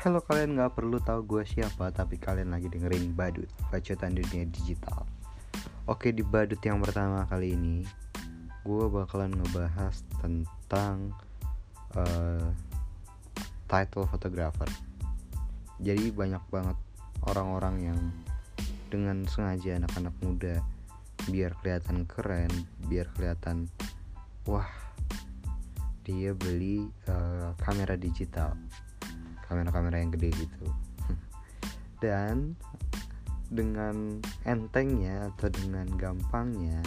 Halo kalian nggak perlu tahu gue siapa Tapi kalian lagi dengerin Badut Bacotan dunia digital. Oke di Badut yang pertama kali ini Gue bakalan ngebahas tentang uh, Title photographer Jadi banyak banget orang-orang yang Dengan sengaja anak-anak muda Biar kelihatan keren Biar kelihatan Wah Dia beli uh, kamera digital kamera-kamera yang gede gitu. Dan dengan entengnya atau dengan gampangnya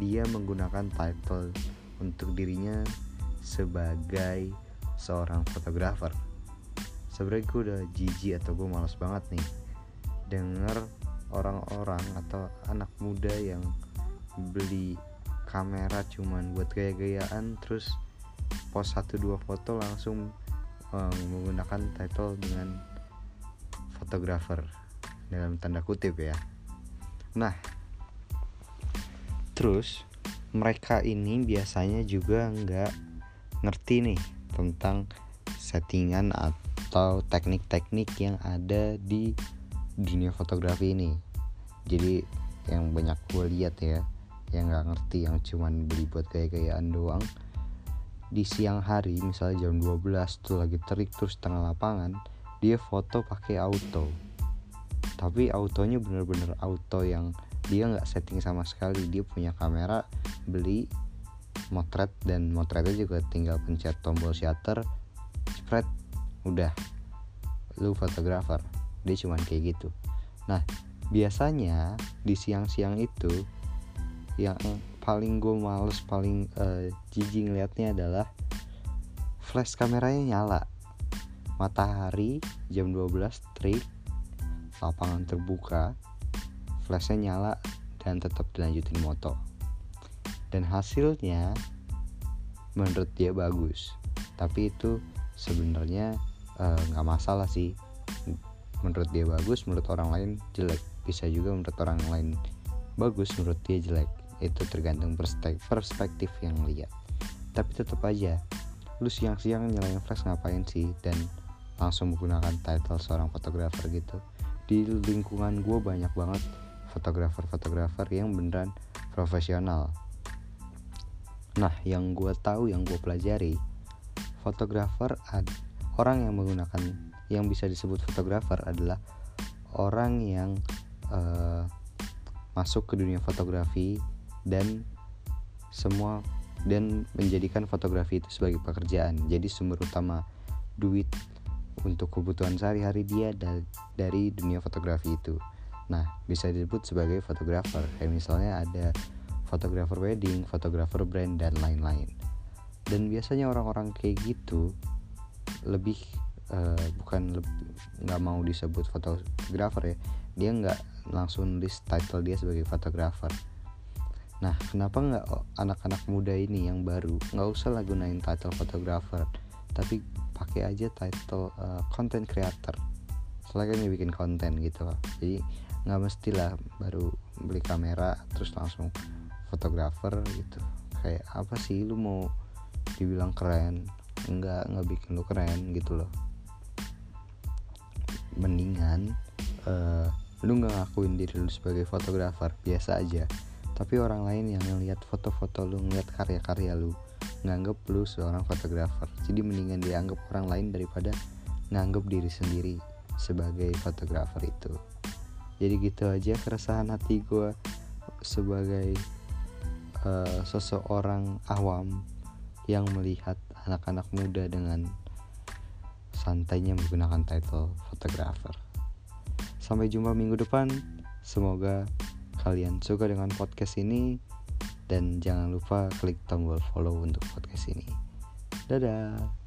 dia menggunakan title untuk dirinya sebagai seorang fotografer. Sebenarnya gue udah jijik atau gue males banget nih denger orang-orang atau anak muda yang beli kamera cuman buat gaya-gayaan terus post satu dua foto langsung um, menggunakan title dengan fotografer dalam tanda kutip ya. Nah, terus mereka ini biasanya juga nggak ngerti nih tentang settingan atau teknik-teknik yang ada di dunia fotografi ini. Jadi yang banyak gue lihat ya, yang nggak ngerti yang cuman beli buat gaya-gayaan doang di siang hari misalnya jam 12 tuh lagi terik terus tengah lapangan dia foto pakai auto. Tapi autonya bener-bener auto yang dia nggak setting sama sekali. Dia punya kamera beli motret dan motretnya juga tinggal pencet tombol shutter spread udah. Lu fotografer dia cuman kayak gitu. Nah biasanya di siang-siang itu yang paling gue males paling uh, jijik ngeliatnya adalah flash kameranya nyala. Matahari jam 12 trik lapangan terbuka flashnya nyala dan tetap dilanjutin moto. Dan hasilnya menurut dia bagus. Tapi itu sebenarnya eh, nggak uh, masalah sih. Menurut dia bagus menurut orang lain jelek. Bisa juga menurut orang lain bagus menurut dia jelek itu tergantung perspektif yang lihat. Tapi tetap aja lu siang-siang nyalain flash ngapain sih? Dan langsung menggunakan title seorang fotografer gitu. Di lingkungan gue banyak banget fotografer-fotografer yang beneran profesional. Nah yang gue tahu yang gue pelajari fotografer orang yang menggunakan yang bisa disebut fotografer adalah orang yang uh, masuk ke dunia fotografi dan semua dan menjadikan fotografi itu sebagai pekerjaan. Jadi sumber utama duit untuk kebutuhan sehari-hari dia dari dunia fotografi itu. Nah bisa disebut sebagai fotografer. Kayak misalnya ada fotografer wedding, fotografer brand dan lain-lain. Dan biasanya orang-orang kayak gitu lebih uh, bukan nggak mau disebut fotografer ya. Dia nggak langsung list title dia sebagai fotografer Nah, kenapa nggak anak-anak muda ini yang baru nggak usah lah gunain title photographer, tapi pakai aja title uh, content creator. Soalnya kan bikin konten gitu loh. Jadi nggak mestilah baru beli kamera terus langsung fotografer gitu. Kayak apa sih lu mau dibilang keren? Nggak nggak bikin lu keren gitu loh. Mendingan uh, lu nggak ngakuin diri lu sebagai fotografer biasa aja tapi orang lain yang ngeliat foto-foto lu ngeliat karya-karya lu nganggep lu seorang fotografer. Jadi mendingan dianggap orang lain daripada nganggep diri sendiri sebagai fotografer itu. Jadi gitu aja keresahan hati gue sebagai uh, seseorang awam yang melihat anak-anak muda dengan santainya menggunakan title fotografer. Sampai jumpa minggu depan. Semoga kalian suka dengan podcast ini dan jangan lupa klik tombol follow untuk podcast ini. Dadah.